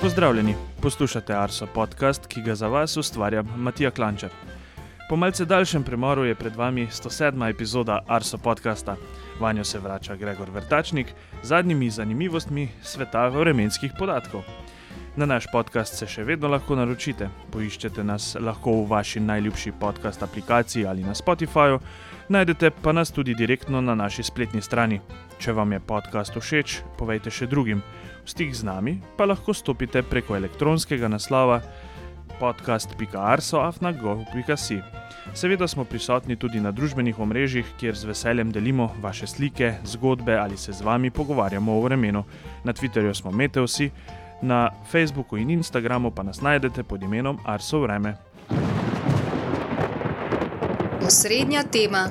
Pozdravljeni, poslušate Arso podcast, ki ga za vas ustvarja Matija Klančar. Po malce daljšem premoru je pred vami 107. epizoda Arso podcasta. Vanjo se vrača Gregor Vrtačnik z zadnjimi zanimivostmi sveta vremenskih podatkov. Na naš podcast se še vedno lahko naročite. Poiščete nas lahko v vaši najljubši podcast aplikaciji ali na Spotifyju, najdete pa nas tudi direktno na naši spletni strani. Če vam je podcast všeč, povejte še drugim. V stik z nami pa lahko stopite preko elektronskega naslova podcast.arsoafnago.si. Seveda smo prisotni tudi na družbenih omrežjih, kjer z veseljem delimo vaše slike, zgodbe ali se z vami pogovarjamo o vremenu. Na Twitterju smo Meteosi, na Facebooku in Instagramu pa nas najdete pod imenom Arso Vreme. Osrednja tema.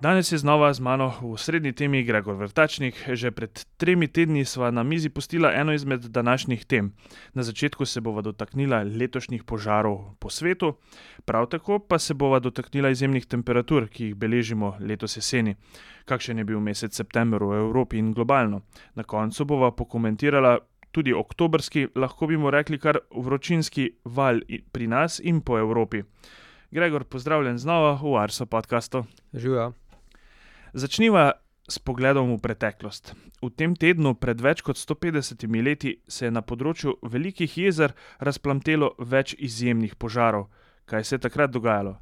Danes je znova z mano v srednji temi Gregor Vrtačnik. Že pred tremi tedni sva na mizi pustila eno izmed današnjih tem. Na začetku se bova dotaknila letošnjih požarov po svetu, prav tako pa se bova dotaknila izjemnih temperatur, ki jih beležimo letos jeseni. Kakšen je bil mesec september v Evropi in globalno. Na koncu bova pokomentirala tudi oktobrski, lahko bi mu rekli kar vročinski val pri nas in po Evropi. Gregor, pozdravljen znova v Arso podkastu. Živijo. Začniva s pogledom v preteklost. V tem tednu, pred več kot 150 leti, se je na področju velikih jezer razplamtelo več izjemnih požarov. Kaj se je takrat dogajalo?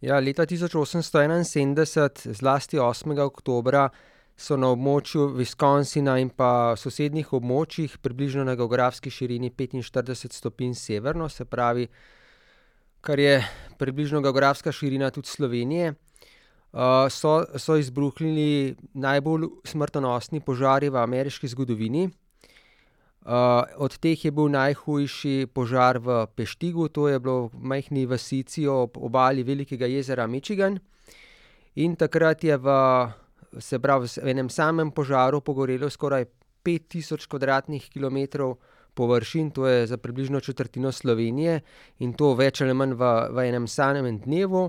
Ja, leta 1871, zlasti 8. oktober, so na območju Wisconsina in pa sosednjih območjih, približno na geografski širini 45 stopinj severno, se pravi, kar je približno geografska širina tudi Slovenije, uh, so, so izbruhnili najbolj smrtonosni požari v ameriški zgodovini. Uh, od teh je bil najhujši požar v Peštigu, to je bilo v majhni vasici ob obali Velikega jezera Michigan. In takrat je v, se pravi, v enem samem požaru pogorelo skoraj 5000 km2 površin, to je za približno četrtino Slovenije in to več ali manj v, v enem samem dnevu.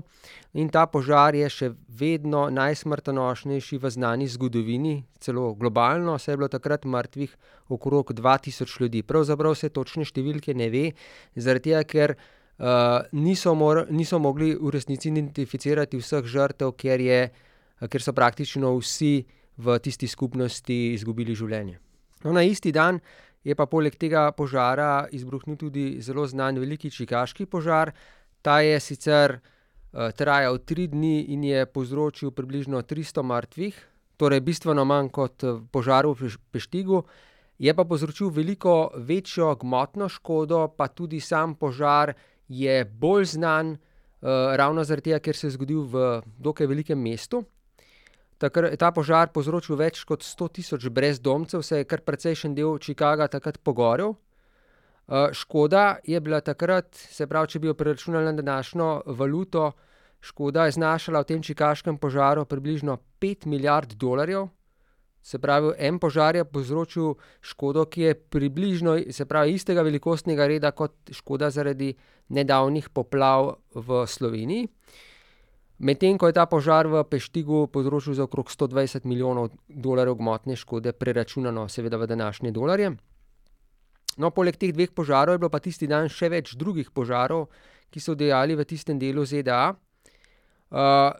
In ta požar je še vedno najsmrtonosnejši v znani zgodovini, celo globalno, saj je bilo takrat mrtvih okrog 2000 ljudi. Pravzaprav se točne številke ne ve, zaradi tega, ker uh, niso, mor, niso mogli v resnici identificirati vseh žrtev, ker, je, ker so praktično vsi v tisti skupnosti izgubili življenje. No, na isti dan je pa poleg tega požara izbruhnil tudi zelo znan veliki čikaški požar. Ta je sicer uh, trajal tri dni in je povzročil približno 300 mrtvih, torej bistveno manj kot eh, požar v Peštigu. Je pa povzročil veliko večjo gmotno škodo, pa tudi sam požar je bolj znan, uh, ravno zaradi tega, ker se je zgodil v dokaj velikem mestu. Takrat je ta požar povzročil več kot 100 tisoč brezdomcev, se je kar precejšen del Chicaga takrat pogorel. Uh, škoda je bila takrat, se pravi, če bi jo preračunali na današnjo valuto, škoda je znašala v tem čikaškem požaru približno 5 milijard dolarjev. Se pravi, en požar je povzročil škodo, ki je približno pravi, istega velikostnega reda kot škoda zaradi nedavnih poplav v Sloveniji. Medtem ko je ta požar v Peštigu povzročil za okrog 120 milijonov dolarjev gmotne škode, preračunano seveda v današnje dolarje. No, poleg teh dveh požarov je bilo pa tisti dan še več drugih požarov, ki so dejali v tistem delu ZDA. Uh,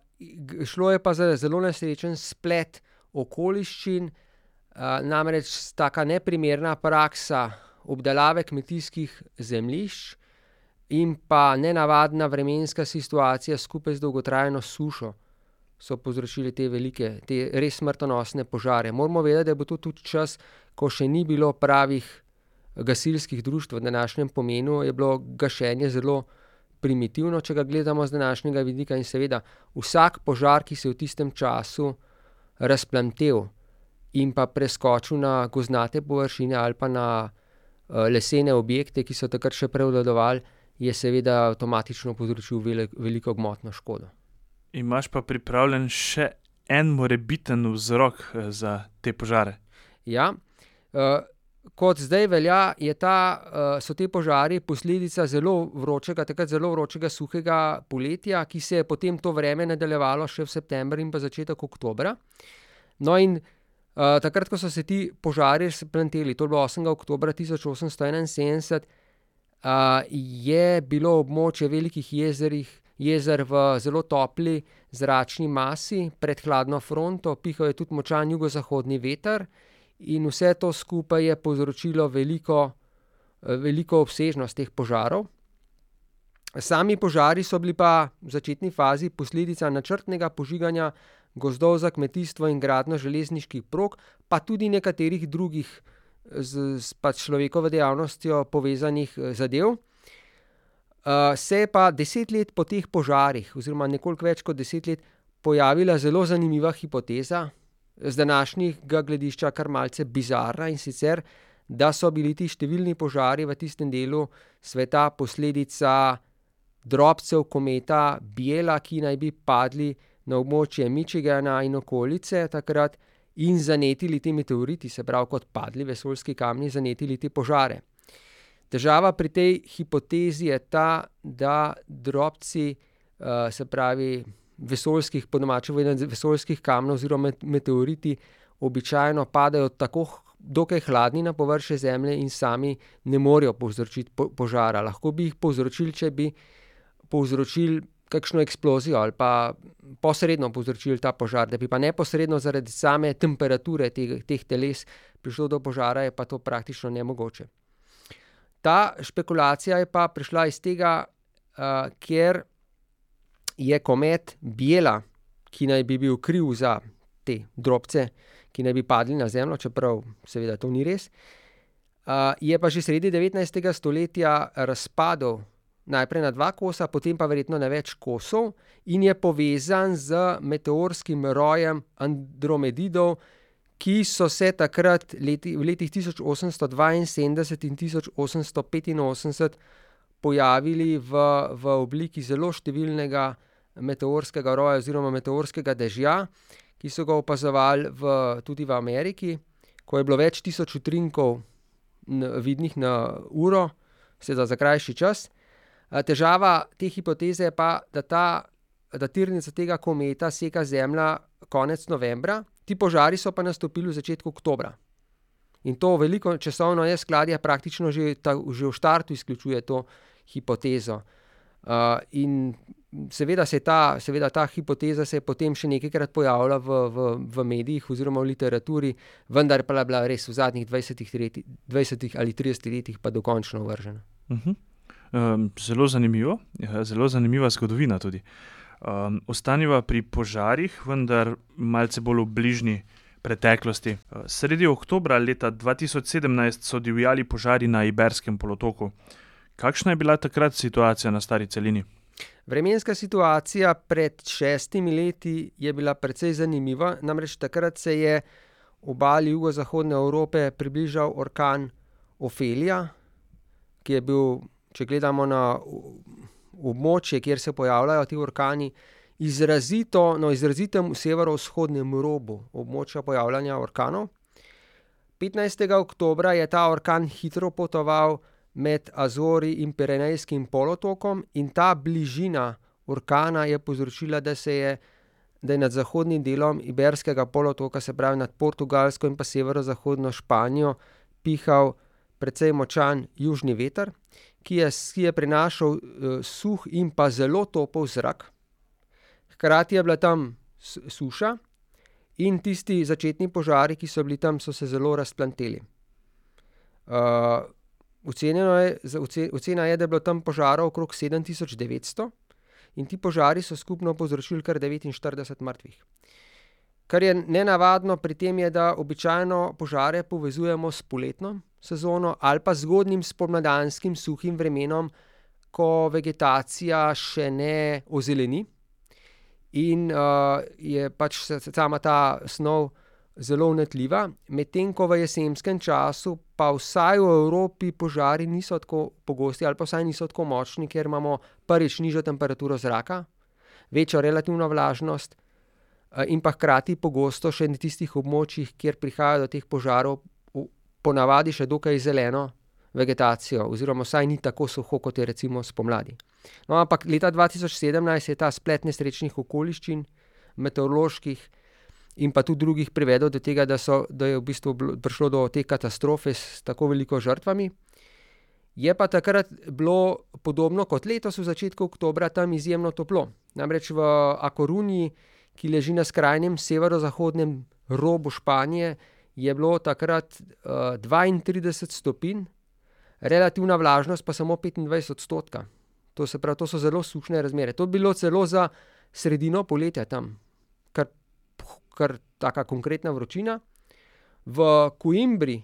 šlo je pa za zelo nesrečen splet okoliščin, uh, namreč taka neprimerna praksa obdelave kmetijskih zemljišč in pa nenavadna vremenska situacija skupaj z dolgotrajno sušo so povzročili te velike, te res smrtonosne požare. Moramo vedeti, da je bil to tudi čas, ko še ni bilo pravih gasilskih društv v današnjem pomenu, je bilo gašenje zelo primitivno, če ga gledamo z današnjega vidika in seveda vsak požar, ki se je v tistem času razplamtel in pa preskočil na gozdnate površine ali pa na uh, lesene objekte, ki so takrat še prevladovali, je seveda avtomatično povzročil veliko gmotno škodo. Imaš pa pripravljen še en morebiten vzrok eh, za te požare? Ja. Uh, kot zdaj velja, ta, uh, so te požari posledica zelo vročega, takrat zelo vročega, suhega poletja, ki se je potem to vreme nadaljevalo še v septembru in pa začetek oktobra. No, in Uh, takrat, ko so se ti požari razplanteli, to je bilo 8. oktober 1871, uh, je bilo območje velikih jezerih, jezer v zelo topli zračni masi pred hladno fronto, pihal je tudi močan jugozahodni veter, in vse to skupaj je povzročilo veliko, veliko obsežnost teh požarov. Sami požari so bili pa v začetni fazi posledica načrtnega požiganja gozdov za kmetijstvo in gradnjo železniških prog, pa tudi nekaterih drugih z, z pač človekovo dejavnostjo povezanih zadev. Uh, se je pa deset let po teh požarih, oziroma nekoliko več kot deset let, pojavila zelo zanimiva hipoteza, z današnjega gledišča kar malce bizarna in sicer, da so bili ti številni požari v tistem delu sveta posledica drobcev kometa Biela, ki naj bi padli na območje Michigana in okolice takrat in zanetili ti meteoriti, se pravi, kot padli vesoljski kamni, zanetili te požare. Težava pri tej hipotezi je ta, da drobci, uh, se pravi, vesoljskih, po domačem povedano, vesoljskih kamnov oziroma meteoriti, običajno padajo tako dokaj hladni na površje Zemlje in sami ne morejo povzročiti po požara. Lahko bi jih povzročili, če bi povzročili kakšno eksplozijo ali pa posredno povzročili ta požar, da bi pa neposredno zaradi same temperature teh, teh teles prišlo do požara, je pa to praktično nemogoče. Ta špekulacija je pa prišla iz tega, uh, ker je komet Biela, ki naj bi bil kriv za te drobce, ki naj bi padli na Zemljo, čeprav seveda to ni res, uh, je pa že sredi 19. stoletja razpadel najprej na dva kosa, potem pa verjetno na več kosov, in je povezan z meteorskim rojem Andromedidov, ki so se takrat leti, v letih 1872 in 1885 pojavili v, v obliki zelo številnega meteorskega roja oziroma meteorskega dežja, ki so ga opazovali v, tudi v Ameriki, ko je bilo več tisoč utrinkov vidnih na uro, seveda za krajši čas. Težava te hipoteze je pa, da ta datirnica tega kometa seka Zemlja konec novembra, ti požari so pa nastopili v začetku oktobra. In to veliko časovno neskladje praktično že, ta, že v štartu izključuje to hipotezo. Uh, in seveda se je ta, seveda ta hipoteza se je potem še nekajkrat pojavila v, v, v medijih oziroma v literaturi, vendar pa je bila res v zadnjih 20, 20 ali 30 letih pa dokončno vržena. Uh -huh. Um, zelo zanimivo, ja, zelo zanimiva zgodovina tudi. Um, Ostaniva pri požarih, vendar malce bolj v bližnji preteklosti. Sredi oktobra leta 2017 so divjali požari na Iberskem polotoku. Kakšna je bila takrat situacija na stari celini? Vremenska situacija pred šestimi leti je bila precej zanimiva, namreč takrat se je obali jugozahodne Evrope približal orkan Ophelija, ki je bil če gledamo na območje, kjer se pojavljajo ti orkani, izrazito na izrazitem severovzhodnem robu območja pojavljanja orkanov. 15. oktober je ta orkan hitro potoval med Azori in Pirenejskim polotokom, in ta bližina orkana je povzročila, da se je. Da je nad zahodnim delom Iberskega polotoka, se pravi nad Portugalsko in pa severozahodno Španijo, pihal precej močan južni veter, ki je, ki je prinašal uh, suh in pa zelo topel zrak. Hkrati je bila tam suša in tisti začetni požari, ki so bili tam, so se zelo razplanteli. Uh, je, ocena je, da je bilo tam požarov okrog 7900 in ti požari so skupno povzročili kar 49 mrtvih. Kar je nenavadno pri tem, je, da običajno požare povezujemo s poletno sezono ali pa zgodnim spomladanskim suhim vremenom, ko vegetacija še ne ozeleni in uh, je pač sama ta snov zelo unetljiva, medtem ko v jesenskem času pa vsaj v Evropi požari niso tako pogosti ali pa vsaj niso tako močni, ker imamo prvič nižjo temperaturo zraka, večjo relativno vlažnost. In pa hkrati pogosto še na tistih območjih, kjer prihaja do teh požarov, ponavadi še dokaj zeleno vegetacijo, oziroma vsaj ni tako suho, kot je recimo spomladi. No, ampak leta 2017 je ta splet nesrečnih okoliščin, meteoroloških, in pa tudi drugih privedel do tega, da, so, da je v bistvu prišlo do te katastrofe s tako veliko žrtvami. Je pa takrat bilo podobno kot letos, v začetku oktobra, tam izjemno toplo. Namreč v Akoruni, ki leži na skrajnem severozahodnem robu Španije, je bilo takrat uh, 32 stopinj, relativna vlažnost pa samo 25 odstotka. To, pravi, to so zelo sušne razmere. To bi bilo celo za sredino poletja tam, kar, kar taka konkretna vročina. V Coimbri,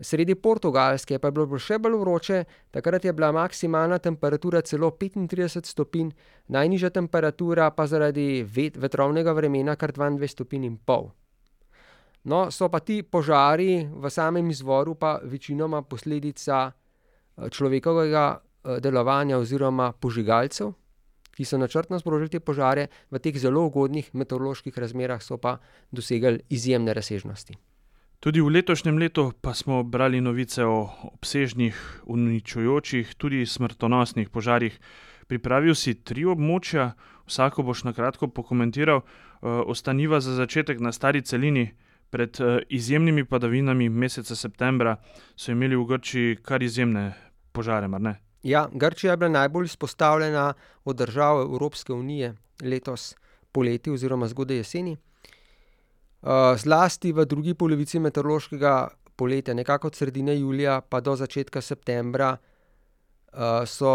sredi Portugalske, pa je bilo še bolj vroče, takrat je bila maksimalna temperatura celo 35 stopinj, najnižja temperatura pa zaradi vet, vetrovnega vremena kar 22 stopinj in pol. No, so pa ti požari v samem izvoru pa večinoma posledica človekovega delovanja oziroma požigalcev, ki so načrtno sprožili te požare, v teh zelo ugodnih meteoroloških razmerah so pa dosegli izjemne razsežnosti. Tudi v letošnjem letu pa smo brali novice o obsežnih, uničujočih, tudi smrtonosnih požarih. Pripravil si tri območja, vsako boš na kratko pokomentiral. Ostaniva za začetek na stari celini. Pred izjemnimi padavinami meseca septembra so imeli v Grčiji kar izjemne požare, mar ne? Ja, Grčija je bila najbolj izpostavljena od držav Evropske unije letos poleti oziroma zgodaj jeseni. Zlasti v drugi polovici meteorološkega poletja, nekako od sredine julija pa do začetka septembra, so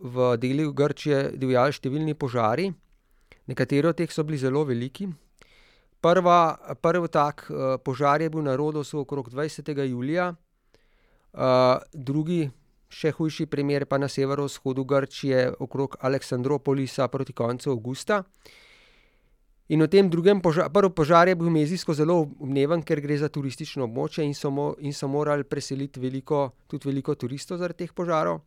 v delih Grčije divjali številni požari. Nekateri od teh so bili zelo veliki. Prva, prvi tak, požar je bil na Rodosu okrog dvajsetega julija, drugi, še hujši primer pa na severovzhodu Grčije okrog Aleksandropolisa proti koncu avgusta. In v tem drugem prvi požar je bil mezijsko zelo odmeven, ker gre za turistično območje in so in so morali preseliti veliko, tudi veliko turistov zaradi teh požarov.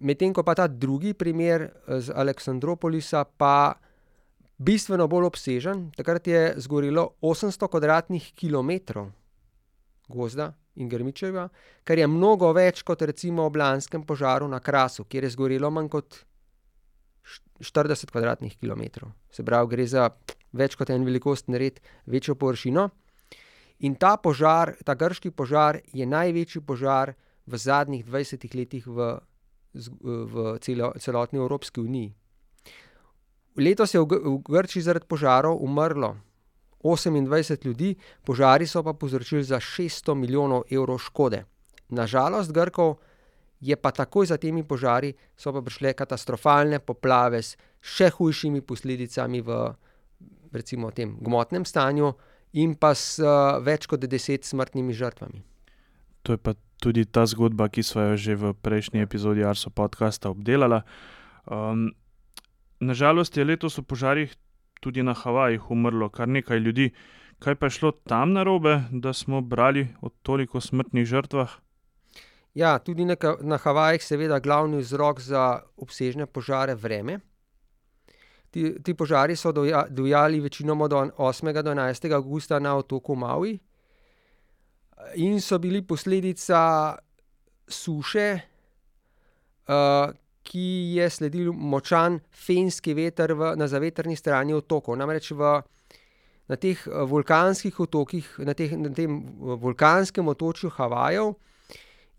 Medtem ko pa ta drugi primer z Aleksandropolisa pa bistveno bolj obsežen, takrat je zgorelo osemsto kvadratnih kilometrov gozda in grmičevja, kar je mnogo več kot recimo ob lanskem požaru na Krasu, kjer je zgorelo manj kot štirideset kvadratnih kilometrov. Se pravi, gre za več kot en velikostni red večjo površino. In ta požar, ta grški požar je največji požar v zadnjih dvajsetih letih v v celotni Evropski uniji. Letos je v v Grčiji zaradi požarov umrlo osemindvajset ljudi, požari so pa povzročili za šeststo milijonov evrov škode. Na žalost Grkov je pa takoj za temi požari so pa prišle katastrofalne poplave s še hujšimi posledicami v recimo tem gmotnem stanju in pa z več kot deset smrtnimi žrtvami. To je pa tudi ta zgodba, ki sva jo že v prejšnji epizodi Arso podcasta obdelala. na žalost je letos v požarih tudi na Havajih umrlo kar nekaj ljudi. Kaj pa je šlo tam narobe, da smo brali o toliko smrtnih žrtvah? Ja, tudi na na Havajih seveda glavni vzrok za obsežne požare vreme. Ti, ti požari so divjali večinoma od osmega do enajstega avgusta na otoku Maui in so bili posledica suše, ki je sledil močan fenski veter v, na zavetrni strani otokov. Namreč v, na teh vulkanskih otokih, na teh, na tem vulkanskem otočju Havajev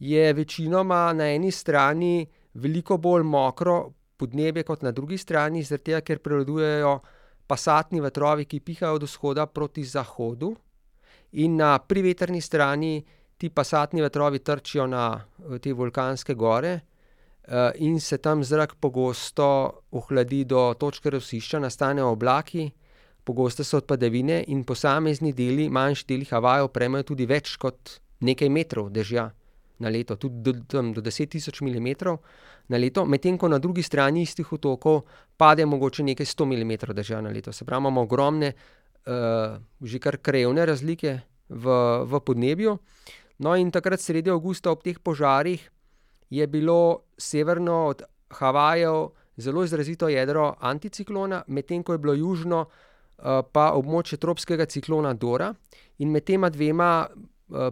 je večinoma na eni strani veliko bolj mokro podnebje kot na drugi strani, zaradi tega, ker prevladujejo pasatni vetrovi, ki pihajo od vzhoda proti zahodu. In na privetrni strani ti pasatni vetrovi trčijo na te vulkanske gore, in se tam zrak pogosto ohladi do točke rosišča, nastanejo oblaki, pogoste so padavine in posamezni deli, manjši deli Havajev prejmejo tudi več kot nekaj metrov dežja na leto, tudi do tam do deset tisoč milimetrov na leto, medtem ko na drugi strani istih otokov pade mogoče nekaj sto milimetrov dežja na leto. Se pravi, imamo ogromne, že kar krajevne razlike v, v podnebju. No, in takrat sredi avgusta ob teh požarih je bilo severno od Havajev zelo izrazito jedro anticiklona, medtem ko je bilo južno, pa območje tropskega ciklona Dora. In med tema dvema,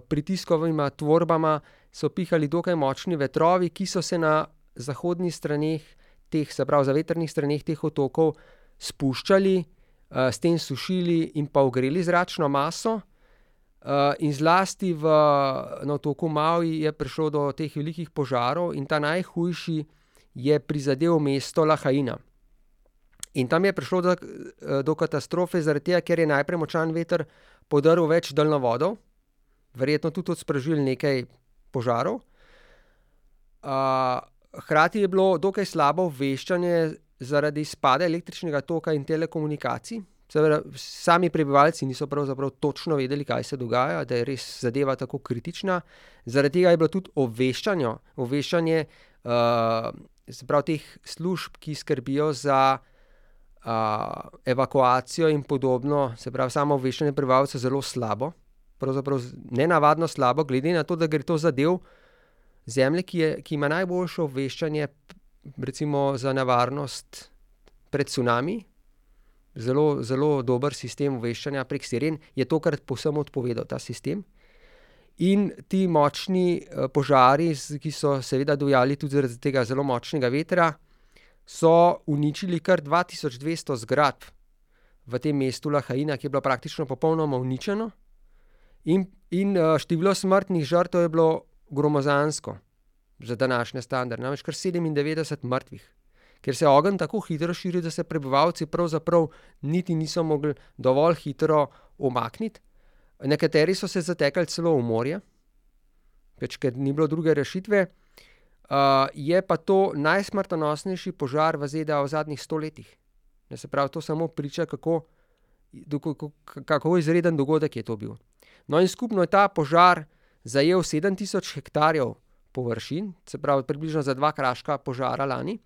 pritiskovima tvorbama so pihali dokaj močni vetrovi, ki so se na zahodnih straneh teh, se pravi zavetrnih straneh teh otokov spuščali, uh, s tem sušili in pa ogreli zračno maso. Uh, in zlasti v, na otoku Maui je prišlo do teh velikih požarov, in ta najhujši je prizadel mesto Lahajina. In tam je prišlo do, do katastrofe, zaradi tega, ker je najprej močan veter podaril več daljnovodov, verjetno tudi odsprožil nekaj požarov. Hkrati je bilo dokaj slabo obveščanje zaradi izpada električnega toka in telekomunikacij. Sami prebivalci niso pravzaprav točno vedeli, kaj se dogaja, da je res zadeva tako kritična. Zaradi tega je bilo tudi obveščanje, obveščanje uh, teh služb, ki skrbijo za uh, evakuacijo in podobno, se pravi, samo obveščanje prebivalcev zelo slabo. Pravzaprav ne navadno slabo, glede na to, da gre to za del zemlje, ki, je, ki ima najboljše obveščanje, recimo za nevarnost pred tsunami zelo, zelo dober sistem obveščanja prek siren, je tokrat povsem odpovedal ta sistem. In ti močni uh, požari, ki so seveda dojali tudi zaradi tega zelo močnega vetra, so uničili kar 2200 zgradb v tem mestu Lahajina, ki je bilo praktično popolnoma uničeno. In, in uh, število smrtnih žrtev je bilo gromozansko za današnje standarde, namreč kar 97 mrtvih ker se ogenj tako hitro širi, da se prebivalci pravzaprav niti niso mogli dovolj hitro umakniti. Nekateri so se zatekali celo v morje, več ker ni bilo druge rešitve. Uh, je pa to najsmrtonosnejši požar v ZDA v zadnjih stoletjih. Ne se pravi, to samo priča, kako, kako, kako izreden dogodek je to bil. No, in skupno je ta požar zajel 7000 hektarjev površin, se pravi, približno za dva kraška požara lani.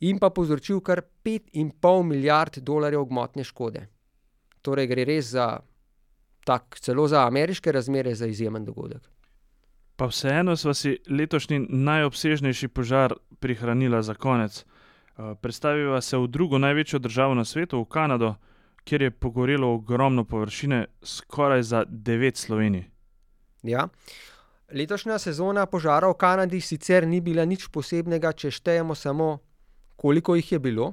In pa povzročil kar 5,5 milijard dolarjev gmotne škode. Torej, gre res za tak, celo za ameriške razmere, za izjemen dogodek. Pa vseeno smo si letošnji najobsežnejši požar prihranili za konec. Eh, predstaviva se v drugo največjo državo na svetu, v Kanado, kjer je pogorelo ogromno površine, skoraj za 9 Slovenij. Ja. Letošnja sezona požara v Kanadi sicer ni bila nič posebnega, če štejemo samo koliko jih je bilo,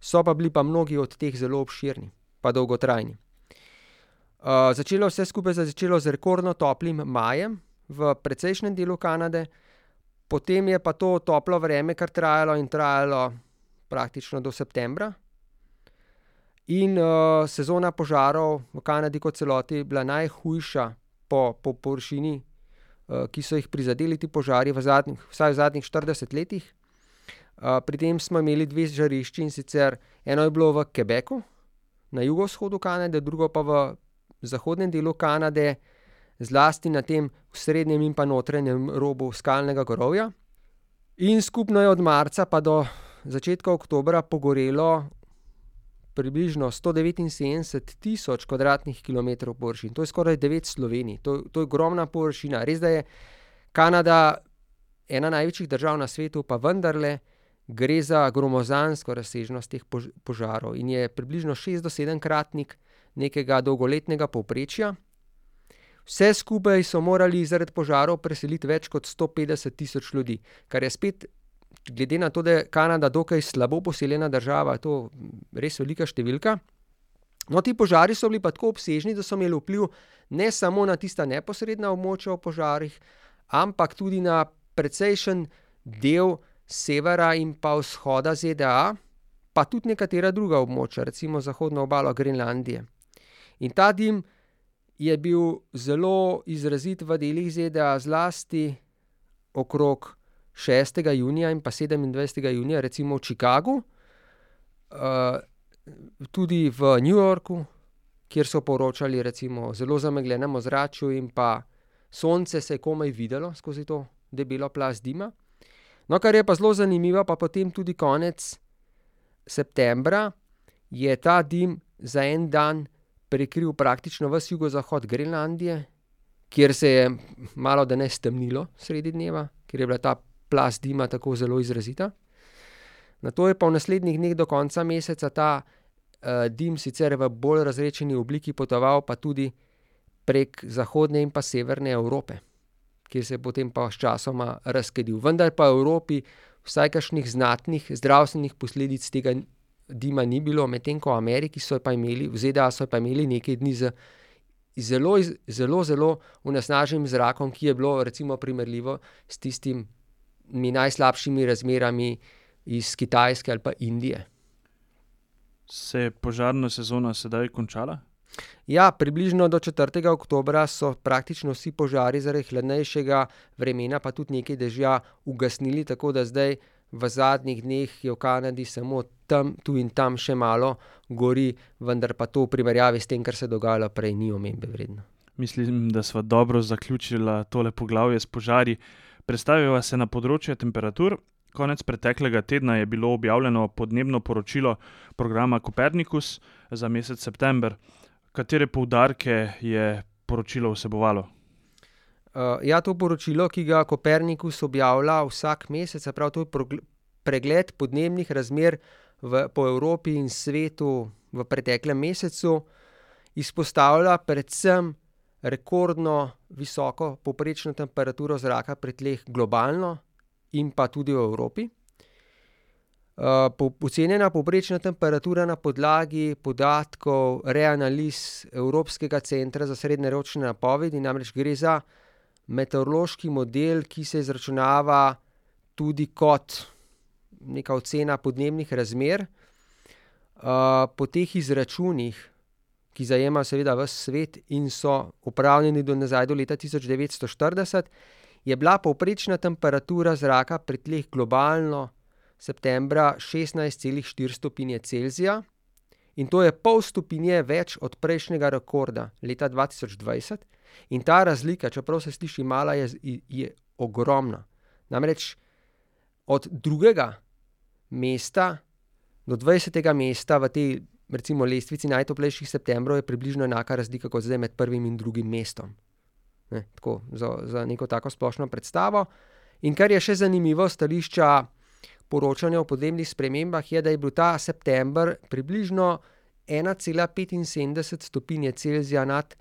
so pa bili pa mnogi od teh zelo obširni, pa dolgotrajni. Uh, začelo vse skupaj začelo z rekordno toplim majem v precejšnjem delu Kanade, potem je pa to toplo vreme kar trajalo in trajalo praktično do septembra. In uh, sezona požarov v Kanadi kot celoti je bila najhujša po, po površini, uh, ki so jih prizadeli ti požari v zadnjih, vsaj v zadnjih 40 letih pri tem smo imeli dve žarišči in sicer eno je bilo v Quebecu, na jugovzhodu Kanade, drugo pa v zahodnem delu Kanade, zlasti na tem srednjem in pa notranjem robu skalnega gorovja. In skupno je od marca pa do začetka oktobra pogorelo približno 179 tisoč kvadratnih kilometrov površin. To je skoraj 9 Slovenij, to, to je ogromna površina. Res da je Kanada ena največjih držav na svetu, pa vendarle gre za gromozansko razsežnost teh požarov in je približno 6 do 7 kratnik nekega dolgoletnega povprečja. Vse skupaj so morali zaradi požarov preseliti več kot 150 tisoč ljudi, kar je spet, glede na to, da je Kanada dokaj slabo poseljena država, to res velika številka. No, ti požari so bili pa tako obsežni, da so imeli vpliv ne samo na tista neposredna območja v požarih, ampak tudi na precejšen del severa in pa vzhoda ZDA, pa tudi nekatera druga območja, recimo zahodno obalo Grenlandije. In ta dim je bil zelo izrazit v delih ZDA, zlasti okrog 6. junija in pa 27. junija, recimo v Chicagu, uh, tudi v New Yorku, kjer so poročali o zelo zamegljenem ozračju in pa sonce se je komaj videlo skozi to debelo plast dima. No, kar je pa zelo zanimivo, pa potem tudi konec septembra je ta dim za en dan prekril praktično vse jugozahod Grenlandije, kjer se je malo da ne stemnilo sredi dneva, ker je bila ta plast dima tako zelo izrazita. Na to je pa v naslednjih dneh do konca meseca ta uh, dim sicer v bolj razrečeni obliki potoval pa tudi prek zahodne in pa severne Evrope ki se je potem pa sčasoma razkedil. Vendar pa v Evropi vsaj kakšnih znatnih zdravstvenih posledic tega dima ni bilo, medtem ko v Ameriki so pa imeli, v ZDA so pa imeli nekaj dni z zelo, zelo, zelo unesnaženim zrakom, ki je bilo recimo primerljivo s tistimi najslabšimi razmerami iz Kitajske ali pa Indije. Se je požarna sezona sedaj končala? Ja, približno do 4. oktobra so praktično vsi požari zaradi hladnejšega vremena, pa tudi nekaj dežja, ugasnili, tako da zdaj v zadnjih dneh je v Kanadi samo tam, tu in tam še malo gori, vendar pa to v primerjavi s tem, kar se je dogajalo prej, ni omembe vredno. Mislim, da smo dobro zaključili tole poglavje s požari. Predstaviva se na področje temperatur. Konec preteklega tedna je bilo objavljeno podnebno poročilo programa Copernicus za mesec september. Katere poudarke je poročilo vsebovalo? Uh, ja, to poročilo, ki ga Kopernikus objavlja vsak mesec, pravi, to je pregled podnebnih razmer v, po Evropi in svetu v preteklem mesecu, izpostavlja predvsem rekordno visoko povprečno temperaturo zraka pri tleh globalno in pa tudi v Evropi. Uh, ocenjena povprečna temperatura na podlagi podatkov reanaliz Evropskega centra za srednjeročne napovedi, namreč gre za meteorološki model, ki se izračunava tudi kot neka ocena podnebnih razmer. Uh, po teh izračunih, ki zajemajo seveda vse svet in so upravljeni do nazaj do leta 1940, je bila povprečna temperatura zraka pri tleh globalno septembra 16,4 stopinje Celzija, in to je pol stopinje več od prejšnjega rekorda leta 2020. In ta razlika, čeprav se sliši mala, je, je ogromna. Namreč od drugega mesta do 20. mesta v tej, recimo, lestvici najtoplejših septembrov je približno enaka razlika kot zdaj med prvim in drugim mestom. Ne, tako, za, za neko tako splošno predstavo. In kar je še zanimivo, stališča poročanja o podnebnih spremembah, je, da je bil ta september približno 1,75 stopinje Celzija nad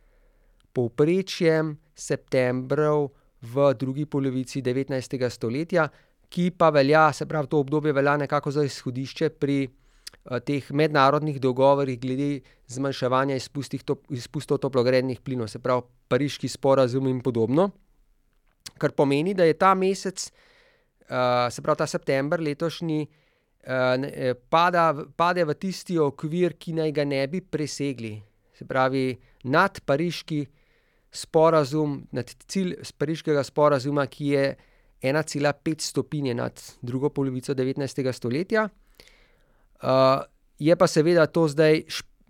povprečjem septembrov v drugi polovici 19. stoletja, ki pa velja, se pravi, to obdobje velja nekako za izhodišče pri teh mednarodnih dogovorih glede zmanjševanja izpustov toplogrednih plinov, se pravi, pariški sporazum in podobno. Kar pomeni, da je ta mesec uh, se pravi ta september letošnji, uh, pada, pade v tisti okvir, ki naj ga ne bi presegli. Se pravi, nad pariški sporazum, nad cilj pariškega sporazuma, ki je 1,5 stopinje nad drugo polovico 19. stoletja. Uh, je pa seveda to zdaj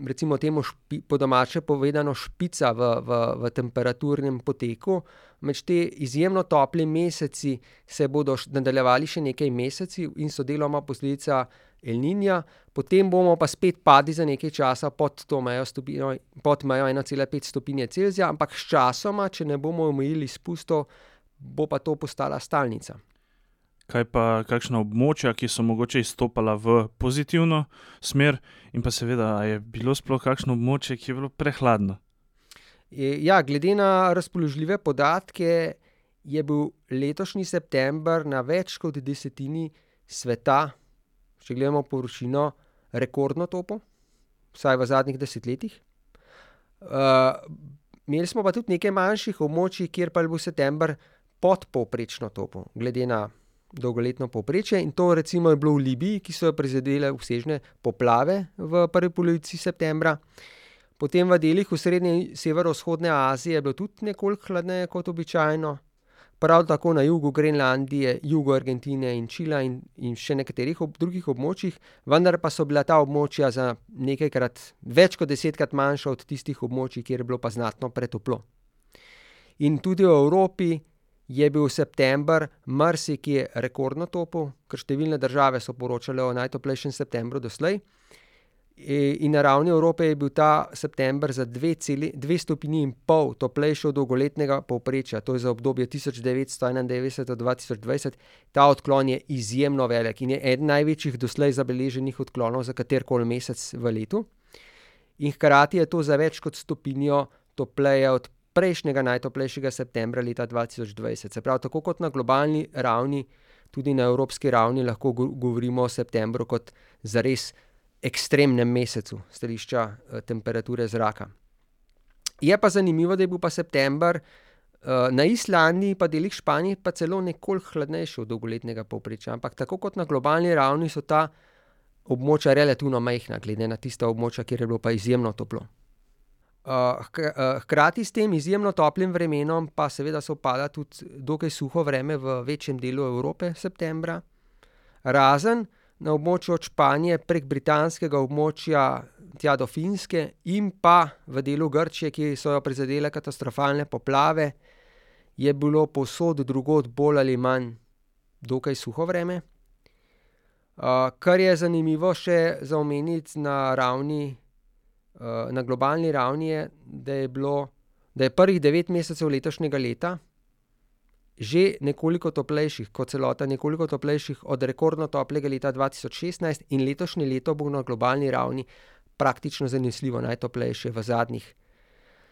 recimo temu špi, po domače povedano, špica v, v, v temperaturnem poteku. Med te izjemno tople meseci se bodo nadaljevali še nekaj meseci in so deloma posledica El Nina, potem bomo pa spet padli za nekaj časa pod to mejo, stopino, pod mejo 1,5 stopinje Celzija, ampak sčasoma, če ne bomo omejili spustov, bo pa to postala stalnica. Kaj pa kakšna območja, ki so mogoče izstopala v pozitivno smer, in pa seveda, je bilo sploh kakšno območje, ki je bilo prehladno? Ja, glede na razpoložljive podatke, je bil letošnji september na več kot desetini sveta, če gledamo površino, rekordno topo, vsaj v zadnjih desetletjih. Uh, imeli smo pa tudi nekaj manjših območij, kjer pa je bil september podpovprečno topo, glede na dolgoletno povprečje. In to recimo je bilo v Libiji, ki so prizadele obsežne poplave v prvi polovici septembra. Potem v delih v srednji in severovzhodne Azije je bilo tudi nekoliko hladneje kot običajno. Prav tako na jugu Grenlandije, jugu Argentine in Čila in, in še nekaterih ob, drugih območjih, vendar pa so bila ta območja za nekajkrat, več kot desetkrat manjša od tistih območij, kjer je bilo pa znatno pretoplo. In tudi v Evropi je bil september marsikje rekordno topel, ker številne države so poročale o najtoplejšem septembru doslej. In na ravni Evrope je bil ta september za dve, celi, dve stopinji in pol toplejši od dolgoletnega povprečja, to je za obdobje 1991 do 2020. Ta odklon je izjemno velik in je eden največjih doslej zabeleženih odklonov za katerkoli mesec v letu. In hkrati je to za več kot stopinjo topleje od prejšnjega najtoplejšega septembra leta 2020. Se pravi, tako kot na globalni ravni, tudi na evropski ravni lahko govorimo o septembru kot zares ekstremnem mesecu, stališča uh, temperature zraka. Je pa zanimivo, da je bil pa september uh, na Islandiji, pa delih Španije, pa celo nekoliko hladnejši od dolgoletnega povprečja. Ampak tako kot na globalni ravni so ta območja relativno majhna, glede na tista območja, kjer je bilo pa izjemno toplo. Hkrati s tem izjemno toplim vremenom, pa seveda se opada tudi dokaj suho vreme v večjem delu Evrope, septembra, razen na območju od Španije prek britanskega območja tja do Finske in pa v delu Grčije, ki so jo prizadele katastrofalne poplave, je bilo povsod drugod bolj ali manj dokaj suho vreme. Uh, kar je zanimivo še za omeniti na ravni, na globalni ravni, je, da je bilo, da je prvih devet mesecev letošnjega leta že nekoliko toplejših, kot celota, nekoliko toplejših od rekordno toplega leta 2016, in letošnje leto bo na globalni ravni praktično zanesljivo najtoplejše v zadnjih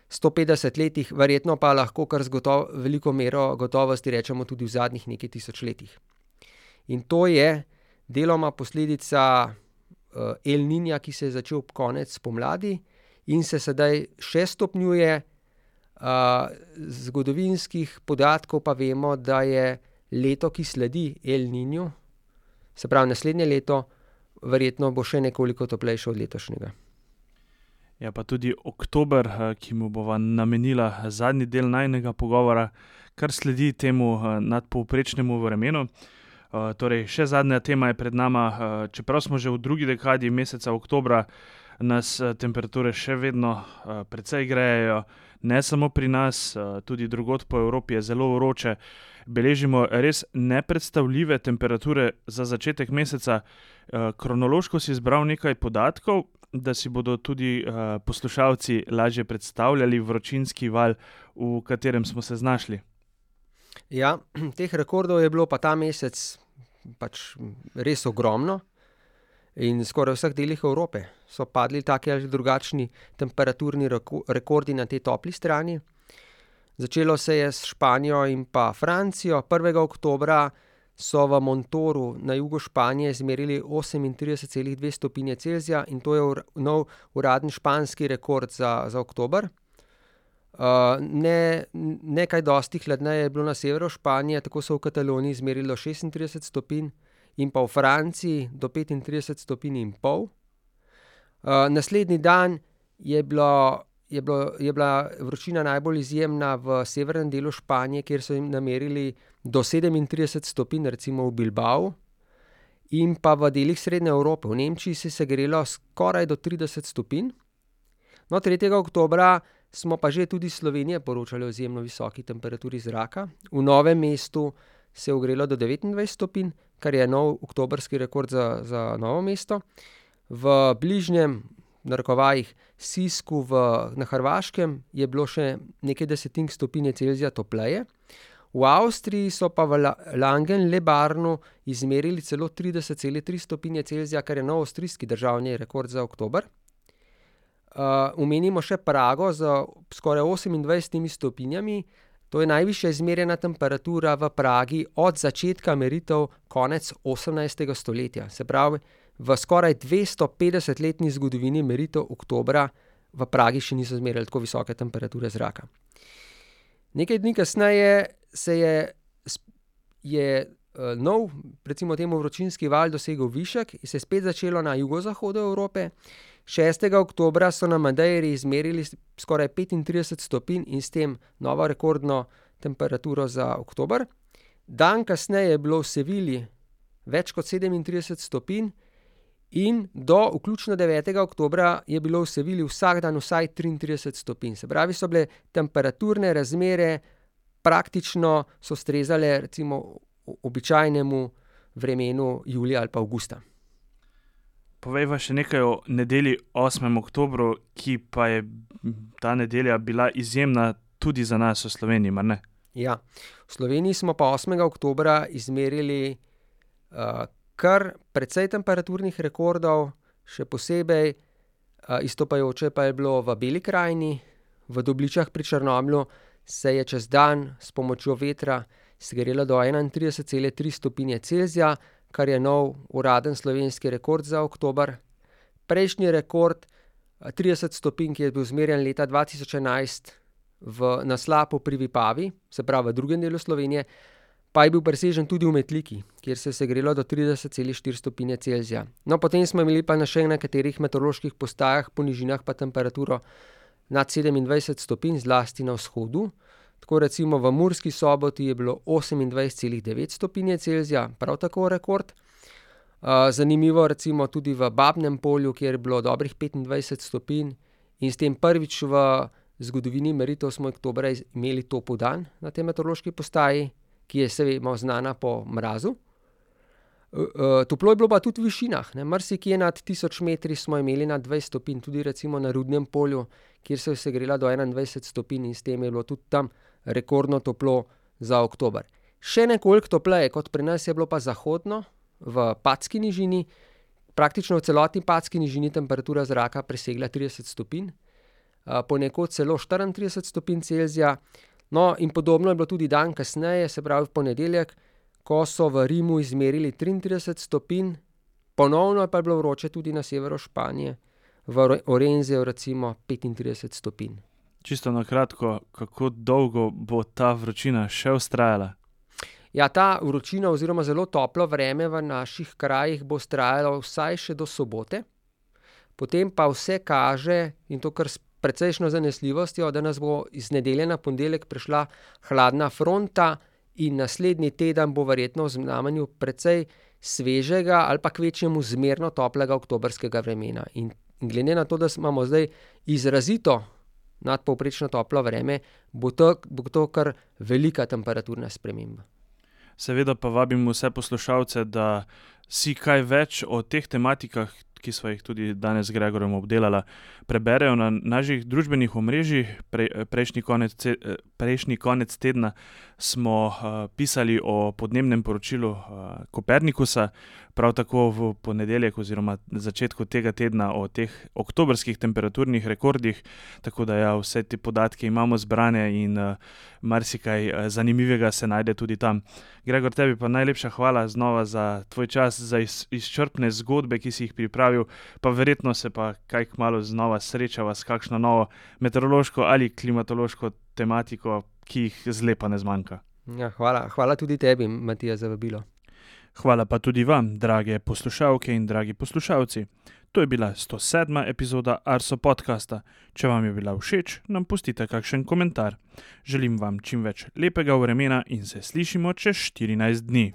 150 letih, verjetno pa lahko kar z veliko mero gotovosti rečemo tudi v zadnjih nekaj tisočletjih. In to je deloma posledica El Ninja, ki se je začel konec pomladi in se sedaj še stopnjuje. Uh, zgodovinskih podatkov pa vemo, da je leto, ki sledi El Ninju, se pravi naslednje leto, verjetno bo še nekoliko toplejše od letošnjega. Ja, pa tudi oktober, eh, ki mu bova namenila zadnji del najnega pogovora, kar sledi temu eh, nadpovprečnemu vremenu. Eh, torej, še zadnja tema je pred nama, čeprav smo že v drugi dekadi meseca oktobra, nas temperature še vedno precej grejejo, ne samo pri nas, tudi drugot po Evropi je zelo vroče. Beležimo res nepredstavljive temperature za začetek meseca. Kronološko si izbral nekaj podatkov, da si bodo tudi uh, poslušalci lažje predstavljali vročinski val, v katerem smo se znašli. Ja, teh rekordov je bilo pa ta mesec pač res ogromno. In skoraj v vseh delih Evrope so padli taki ali drugačni temperaturni rekordi na tej topli strani. Začelo se je s Španijo in pa Francijo 1. oktobra so v Montoru na jugu Španije izmerili 38,2 stopinje Celzija in to je nov uradni španski rekord za, za oktober. Uh, ne, nekaj dosti hladneje je bilo na severu Španije, tako so v Kataloniji izmerili 36 stopinj in pa v Franciji do 35 stopinj in pol. Uh, naslednji dan je bilo je, bilo, je bila vročina najbolj izjemna v severnem delu Španije, kjer so jim namerili do 37 stopinj, recimo v Bilbao, in pa v delih Srednje Evrope, v Nemčiji se je segrelo skoraj do 30 stopinj. No, 3. oktober smo pa že tudi Slovenije poročali o izjemno visoki temperaturi zraka. V novem mestu se je ogrelo do 29 stopinj, kar je nov oktobrski rekord za, za novo mesto. V bližnjem narekovajih, Sisku v, na Hrvaškem je bilo še nekaj desetink stopinje Celzija topleje. V Avstriji so pa v Langen Lebarnu izmerili celo 30,3 stopinje Celzija, kar je nov avstrijski državni rekord za oktober. Umenimo uh, še Prago z skoraj 28 stopinjami, to je najvišja izmerjena temperatura v Pragi od začetka meritev konec 18. stoletja. Se pravi, v skoraj 250-letni zgodovini meritev oktobra v Pragi še niso zmerjali tako visoke temperature zraka. Nekaj dni kasneje se je, je uh, nov, recimo temu vročinski val, dosegel višek in se je spet začelo na jugozahodu Evrope. 6. oktober so na Madeiri izmerili skoraj 35 stopinj in s tem novo rekordno temperaturo za oktober. Dan kasneje je bilo v Sevilji več kot 37 stopinj, In do vključno 9. oktobra je bilo v Sevilji vsak dan vsaj 33 stopinj. Se pravi, so bile temperaturne razmere praktično so strezale recimo običajnemu vremenu julija ali pa avgusta. Povej pa še nekaj o nedelji 8. oktobru, ki pa je ta nedelja bila izjemna tudi za nas v Sloveniji, mar ne? Ja, v Sloveniji smo pa 8. oktobra izmerili uh, kar precej temperaturnih rekordov, še posebej uh, izstopajoče pa je bilo v Beli krajini, v Dobličah pri Črnomlju se je čez dan s pomočjo vetra segrelo do 31,3 stopinje Celzija, kar je nov uraden slovenski rekord za oktober. prejšnji rekord, 30 stopinj, ki je bil zmerjen leta 2011 v Naslapu pri Vipavi, se pravi v drugem delu Slovenije, pa je bil presežen tudi v Metliki, kjer se je segrelo do 30,4 stopinje Celzija. No, potem smo imeli pa na še nekaterih meteoroloških postajah po nižinah pa temperaturo nad 27 stopinj, zlasti na vzhodu. Tako recimo v Murski soboti je bilo 28,9 stopinje Celzija, prav tako rekord. zanimivo recimo tudi v Babnem Polju, kjer je bilo dobrih petindvajset stopinj in s tem prvič v zgodovini meritev smo oktobra imeli topel dan na tej meteorološki postaji, ki je, vemo, znana po mrazu. toplo je bilo pa tudi v višinah, ne, marsikje nad tisoč metri smo imeli nad dvajset stopinj, tudi recimo na Rudnem polju, kjer se je segrela do enaindvajset stopinj in s tem je bilo tudi tam rekordno toplo za oktober. Še nekoliko topleje kot pri nas je bilo pa zahodno, v Padski nižini. Praktično v celotni Padski nižini temperatura zraka presegla trideset stopinj, ponekod celo štiriintrideset stopinj Celzija. No, in podobno je bilo tudi dan kasneje, se pravi v ponedeljek, ko so v Rimu izmerili triintrideset stopinj, ponovno pa je bilo vroče tudi na severu Španije, v Orenziju recimo petintrideset stopinj. Čisto na kratko, kako dolgo bo ta vročina še vztrajala? Ja, ta vročina oziroma zelo toplo vreme v naših krajih bo vztrajalo vsaj še do sobote, potem pa vse kaže, in to kar s precejšnjo zanesljivostjo, da nas bo iz nedelje na ponedeljek prišla hladna fronta in naslednji teden bo verjetno v znamenju precej svežega ali pa kvečjemu zmerno toplega oktobrskega vremena. In glede na to, da imamo zdaj izrazito nadpovprečno toplo vreme, bo to, bo to kar velika temperaturna sprememba. Seveda pa vabim vse poslušalce, da si kaj več o teh tematikah, ki sva jih tudi danes z Gregorjem obdelala, preberejo na naših družbenih omrežjih, prejšnji konec prejšnji konec tedna smo, pisali o podnebnem poročilu, Kopernikusa, prav tako v ponedeljek oziroma začetku tega tedna o teh oktobrskih temperaturnih rekordih, tako da ja, vse te podatke imamo zbrane in, marsikaj, zanimivega se najde tudi tam. Gregor, tebi pa najlepša hvala znova za tvoj čas, za izčrpne zgodbe, ki si jih pripravil, pa verjetno se pa kaj kmalu znova srečava s kakšno novo meteorološko ali klimatološko tematiko, ki jih zlepa ne zmanjka. Ja, hvala, hvala tudi tebi, Matija, za vabilo. Hvala pa tudi vam, drage poslušalke in dragi poslušalci. To je bila stosedma epizoda Arso podcasta. Če vam je bila všeč, nam pustite kakšen komentar. Želim vam čim več lepega vremena in se slišimo čez štirinajst dni.